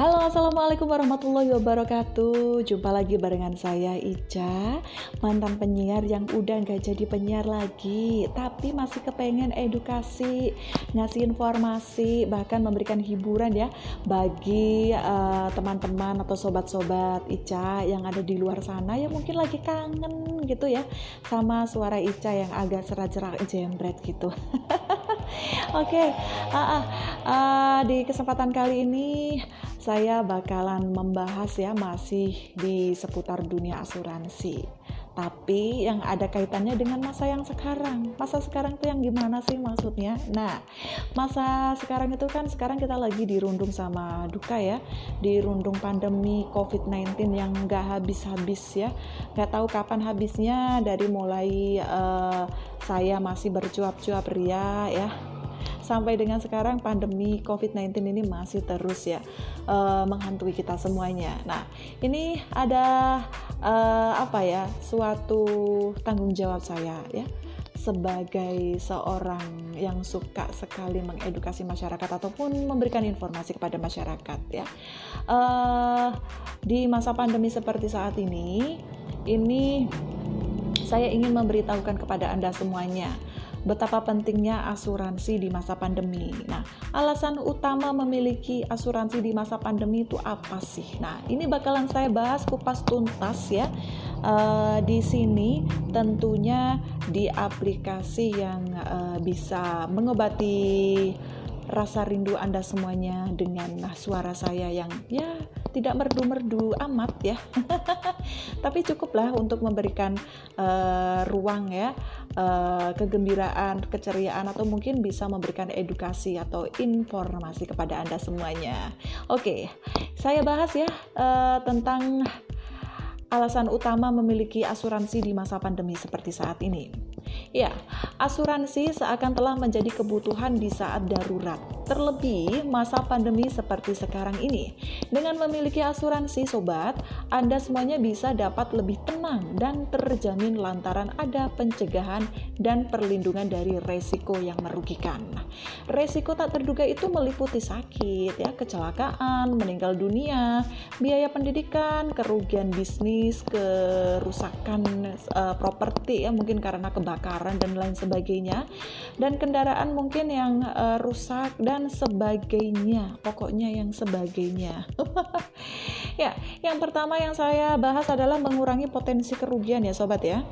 Halo, Assalamualaikum warahmatullahi wabarakatuh Jumpa lagi barengan saya Ica Mantan penyiar yang udah gak jadi penyiar lagi Tapi masih kepengen edukasi Ngasih informasi Bahkan memberikan hiburan ya Bagi eh, teman-teman uh, atau sobat-sobat Ica Yang ada di luar sana Yang mungkin lagi kangen gitu ya Sama suara Ica yang agak serak-serak jembret gitu Oke, okay. uh, uh, uh, di kesempatan kali ini saya bakalan membahas ya masih di seputar dunia asuransi. Tapi yang ada kaitannya dengan masa yang sekarang. Masa sekarang itu yang gimana sih maksudnya? Nah, masa sekarang itu kan sekarang kita lagi dirundung sama duka ya, dirundung pandemi COVID-19 yang gak habis-habis ya. Gak tahu kapan habisnya dari mulai uh, saya masih bercuap-cuap ria ya sampai dengan sekarang pandemi COVID-19 ini masih terus ya uh, menghantui kita semuanya. Nah, ini ada uh, apa ya? suatu tanggung jawab saya ya sebagai seorang yang suka sekali mengedukasi masyarakat ataupun memberikan informasi kepada masyarakat ya uh, di masa pandemi seperti saat ini ini saya ingin memberitahukan kepada anda semuanya betapa pentingnya asuransi di masa pandemi. Nah, alasan utama memiliki asuransi di masa pandemi itu apa sih? Nah, ini bakalan saya bahas kupas tuntas ya. Uh, di sini tentunya di aplikasi yang uh, bisa mengobati rasa rindu Anda semuanya dengan suara saya yang ya tidak merdu-merdu amat ya. Tapi cukuplah untuk memberikan uh, ruang ya, uh, kegembiraan, keceriaan atau mungkin bisa memberikan edukasi atau informasi kepada Anda semuanya. Oke, saya bahas ya uh, tentang alasan utama memiliki asuransi di masa pandemi seperti saat ini. Ya, asuransi seakan telah menjadi kebutuhan di saat darurat, terlebih masa pandemi seperti sekarang ini. Dengan memiliki asuransi, sobat, Anda semuanya bisa dapat lebih tenang dan terjamin lantaran ada pencegahan dan perlindungan dari resiko yang merugikan. Resiko tak terduga itu meliputi sakit, ya, kecelakaan, meninggal dunia, biaya pendidikan, kerugian bisnis, kerusakan uh, properti ya, mungkin karena kebakaran dan lain sebagainya dan kendaraan mungkin yang uh, rusak dan sebagainya pokoknya yang sebagainya. Ya yang pertama yang saya bahas adalah mengurangi potensi kerugian ya sobat ya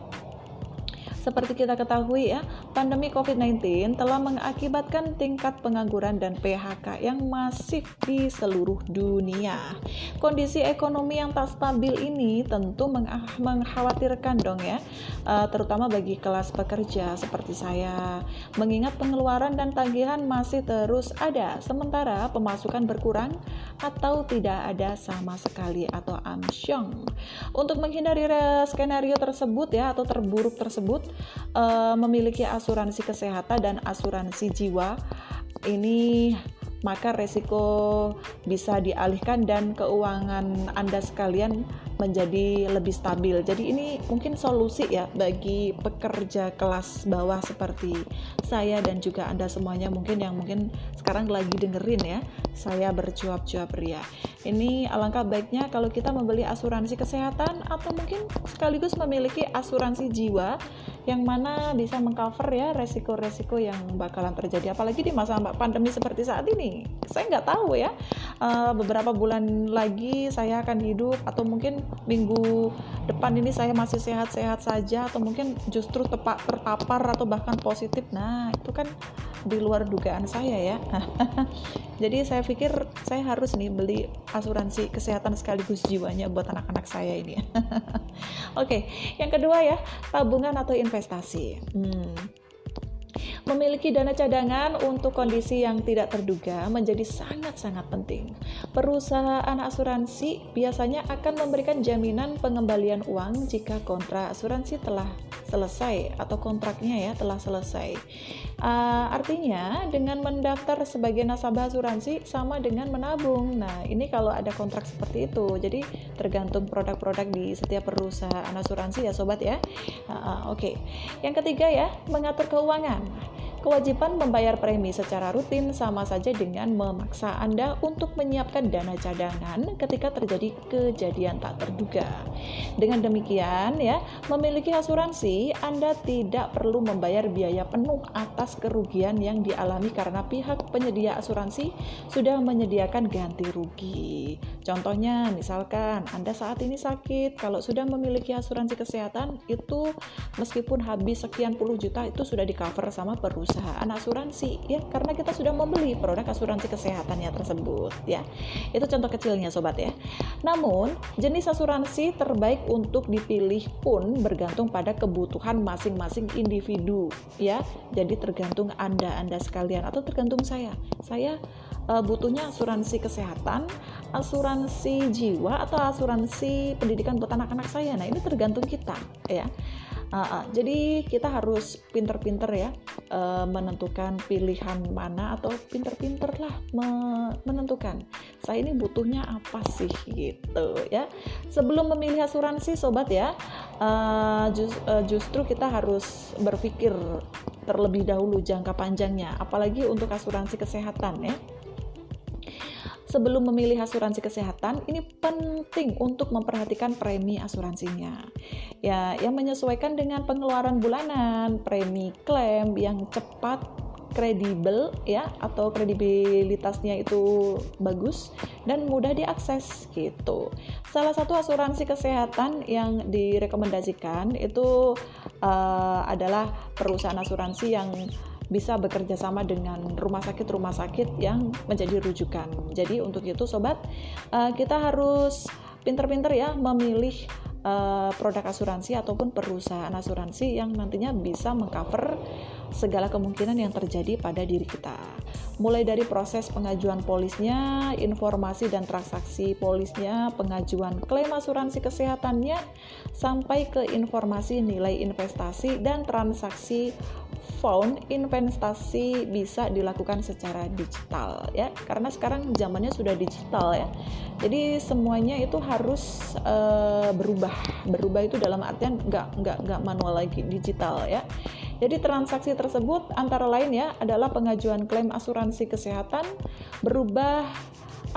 seperti kita ketahui ya, pandemi COVID-19 telah mengakibatkan tingkat pengangguran dan PHK yang masif di seluruh dunia. Kondisi ekonomi yang tak stabil ini tentu mengkhawatirkan dong ya, eh, terutama bagi kelas pekerja seperti saya, mengingat pengeluaran dan tagihan masih terus ada, sementara pemasukan berkurang atau tidak ada sama sekali atau amsyong. Untuk menghindari skenario tersebut ya atau terburuk tersebut, uh, memiliki asuransi kesehatan dan asuransi jiwa ini maka resiko bisa dialihkan dan keuangan Anda sekalian menjadi lebih stabil. Jadi ini mungkin solusi ya bagi pekerja kelas bawah seperti saya dan juga Anda semuanya mungkin yang mungkin sekarang lagi dengerin ya. Saya bercuap-cuap ria. Ini alangkah baiknya kalau kita membeli asuransi kesehatan atau mungkin sekaligus memiliki asuransi jiwa yang mana bisa mengcover ya resiko-resiko yang bakalan terjadi apalagi di masa pandemi seperti saat ini saya nggak tahu ya uh, beberapa bulan lagi saya akan hidup atau mungkin minggu depan ini saya masih sehat-sehat saja atau mungkin justru tepat terpapar atau bahkan positif nah itu kan di luar dugaan saya ya jadi saya pikir saya harus nih beli asuransi kesehatan sekaligus jiwanya buat anak-anak saya ini oke okay. yang kedua ya tabungan atau investasi. Hmm. Memiliki dana cadangan untuk kondisi yang tidak terduga menjadi sangat-sangat penting. Perusahaan asuransi biasanya akan memberikan jaminan pengembalian uang jika kontrak asuransi telah selesai atau kontraknya ya telah selesai. Uh, artinya dengan mendaftar sebagai nasabah asuransi sama dengan menabung. Nah, ini kalau ada kontrak seperti itu. Jadi tergantung produk-produk di setiap perusahaan asuransi ya sobat ya. Uh, Oke. Okay. Yang ketiga ya, mengatur keuangan. Kewajiban membayar premi secara rutin sama saja dengan memaksa Anda untuk menyiapkan dana cadangan ketika terjadi kejadian tak terduga. Dengan demikian ya, memiliki asuransi Anda tidak perlu membayar biaya penuh atas kerugian yang dialami karena pihak penyedia asuransi sudah menyediakan ganti rugi. Contohnya misalkan Anda saat ini sakit, kalau sudah memiliki asuransi kesehatan itu meskipun habis sekian puluh juta itu sudah di cover sama perusahaan asuransi ya karena kita sudah membeli produk asuransi kesehatannya tersebut ya. Itu contoh kecilnya sobat ya. Namun, jenis asuransi terbaik untuk dipilih pun bergantung pada kebutuhan masing-masing individu ya. Jadi tergantung Anda-anda sekalian atau tergantung saya. Saya uh, butuhnya asuransi kesehatan, asuransi jiwa atau asuransi pendidikan buat anak-anak saya. Nah, ini tergantung kita ya. Uh, jadi kita harus pinter-pinter ya uh, menentukan pilihan mana atau pinter-pinter lah me menentukan saya ini butuhnya apa sih gitu ya. Sebelum memilih asuransi sobat ya, uh, just, uh, justru kita harus berpikir terlebih dahulu jangka panjangnya, apalagi untuk asuransi kesehatan ya sebelum memilih asuransi kesehatan, ini penting untuk memperhatikan premi asuransinya. Ya, yang menyesuaikan dengan pengeluaran bulanan, premi klaim yang cepat kredibel ya atau kredibilitasnya itu bagus dan mudah diakses gitu. Salah satu asuransi kesehatan yang direkomendasikan itu uh, adalah perusahaan asuransi yang bisa bekerja sama dengan rumah sakit-rumah sakit yang menjadi rujukan. Jadi untuk itu sobat, uh, kita harus pinter-pinter ya memilih uh, produk asuransi ataupun perusahaan asuransi yang nantinya bisa mengcover segala kemungkinan yang terjadi pada diri kita. Mulai dari proses pengajuan polisnya, informasi dan transaksi polisnya, pengajuan klaim asuransi kesehatannya, sampai ke informasi nilai investasi dan transaksi found investasi bisa dilakukan secara digital ya. Karena sekarang zamannya sudah digital ya. Jadi semuanya itu harus uh, berubah berubah itu dalam artian nggak nggak nggak manual lagi digital ya. Jadi transaksi tersebut antara lain ya adalah pengajuan klaim asuransi kesehatan berubah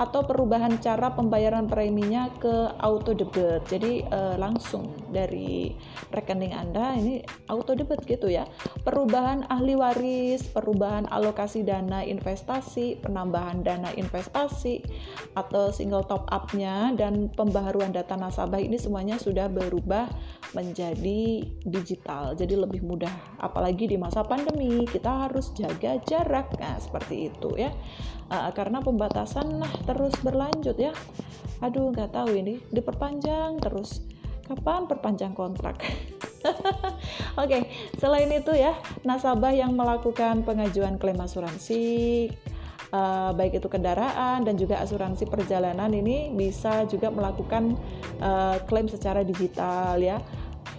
atau perubahan cara pembayaran preminya ke auto debit. Jadi uh, langsung dari rekening Anda ini auto debit gitu ya. Perubahan ahli waris, perubahan alokasi dana investasi, penambahan dana investasi atau single top up-nya dan pembaharuan data nasabah ini semuanya sudah berubah menjadi digital. Jadi lebih mudah apalagi di masa pandemi kita harus jaga jarak. Nah, seperti itu ya uh, karena pembatasan nah terus berlanjut ya aduh nggak tahu ini diperpanjang terus kapan perpanjang kontrak Oke, okay, selain itu ya, nasabah yang melakukan pengajuan klaim asuransi uh, baik itu kendaraan dan juga asuransi perjalanan ini bisa juga melakukan uh, klaim secara digital ya.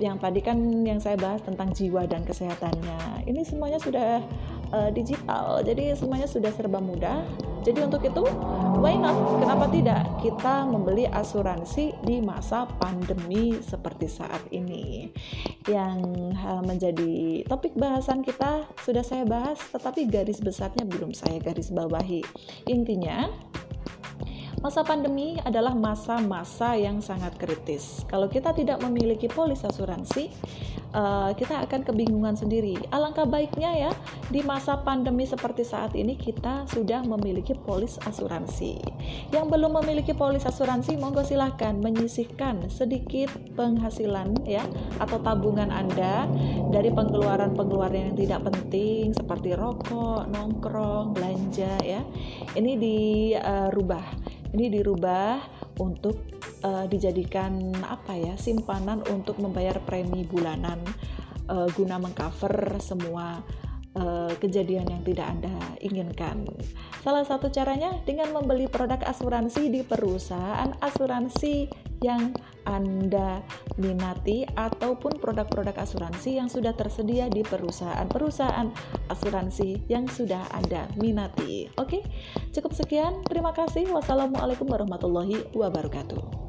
Yang tadi kan yang saya bahas tentang jiwa dan kesehatannya. Ini semuanya sudah uh, digital. Jadi semuanya sudah serba mudah. Jadi untuk itu, why not? Kenapa tidak kita membeli asuransi di masa pandemi seperti saat ini? Yang uh, menjadi topik bahasan kita sudah saya bahas, tetapi garis besarnya belum saya garis bawahi. Intinya, Masa pandemi adalah masa-masa yang sangat kritis. Kalau kita tidak memiliki polis asuransi, uh, kita akan kebingungan sendiri. Alangkah baiknya ya, di masa pandemi seperti saat ini kita sudah memiliki polis asuransi. Yang belum memiliki polis asuransi, monggo silahkan menyisihkan sedikit penghasilan ya atau tabungan Anda dari pengeluaran-pengeluaran yang tidak penting seperti rokok, nongkrong, belanja ya. Ini dirubah. Uh, ini dirubah untuk uh, dijadikan apa ya simpanan untuk membayar premi bulanan uh, guna mengcover semua uh, kejadian yang tidak Anda inginkan. Salah satu caranya dengan membeli produk asuransi di perusahaan asuransi yang Anda minati ataupun produk-produk asuransi yang sudah tersedia di perusahaan-perusahaan asuransi yang sudah Anda minati. Oke, cukup sekian. Terima kasih. Wassalamualaikum warahmatullahi wabarakatuh.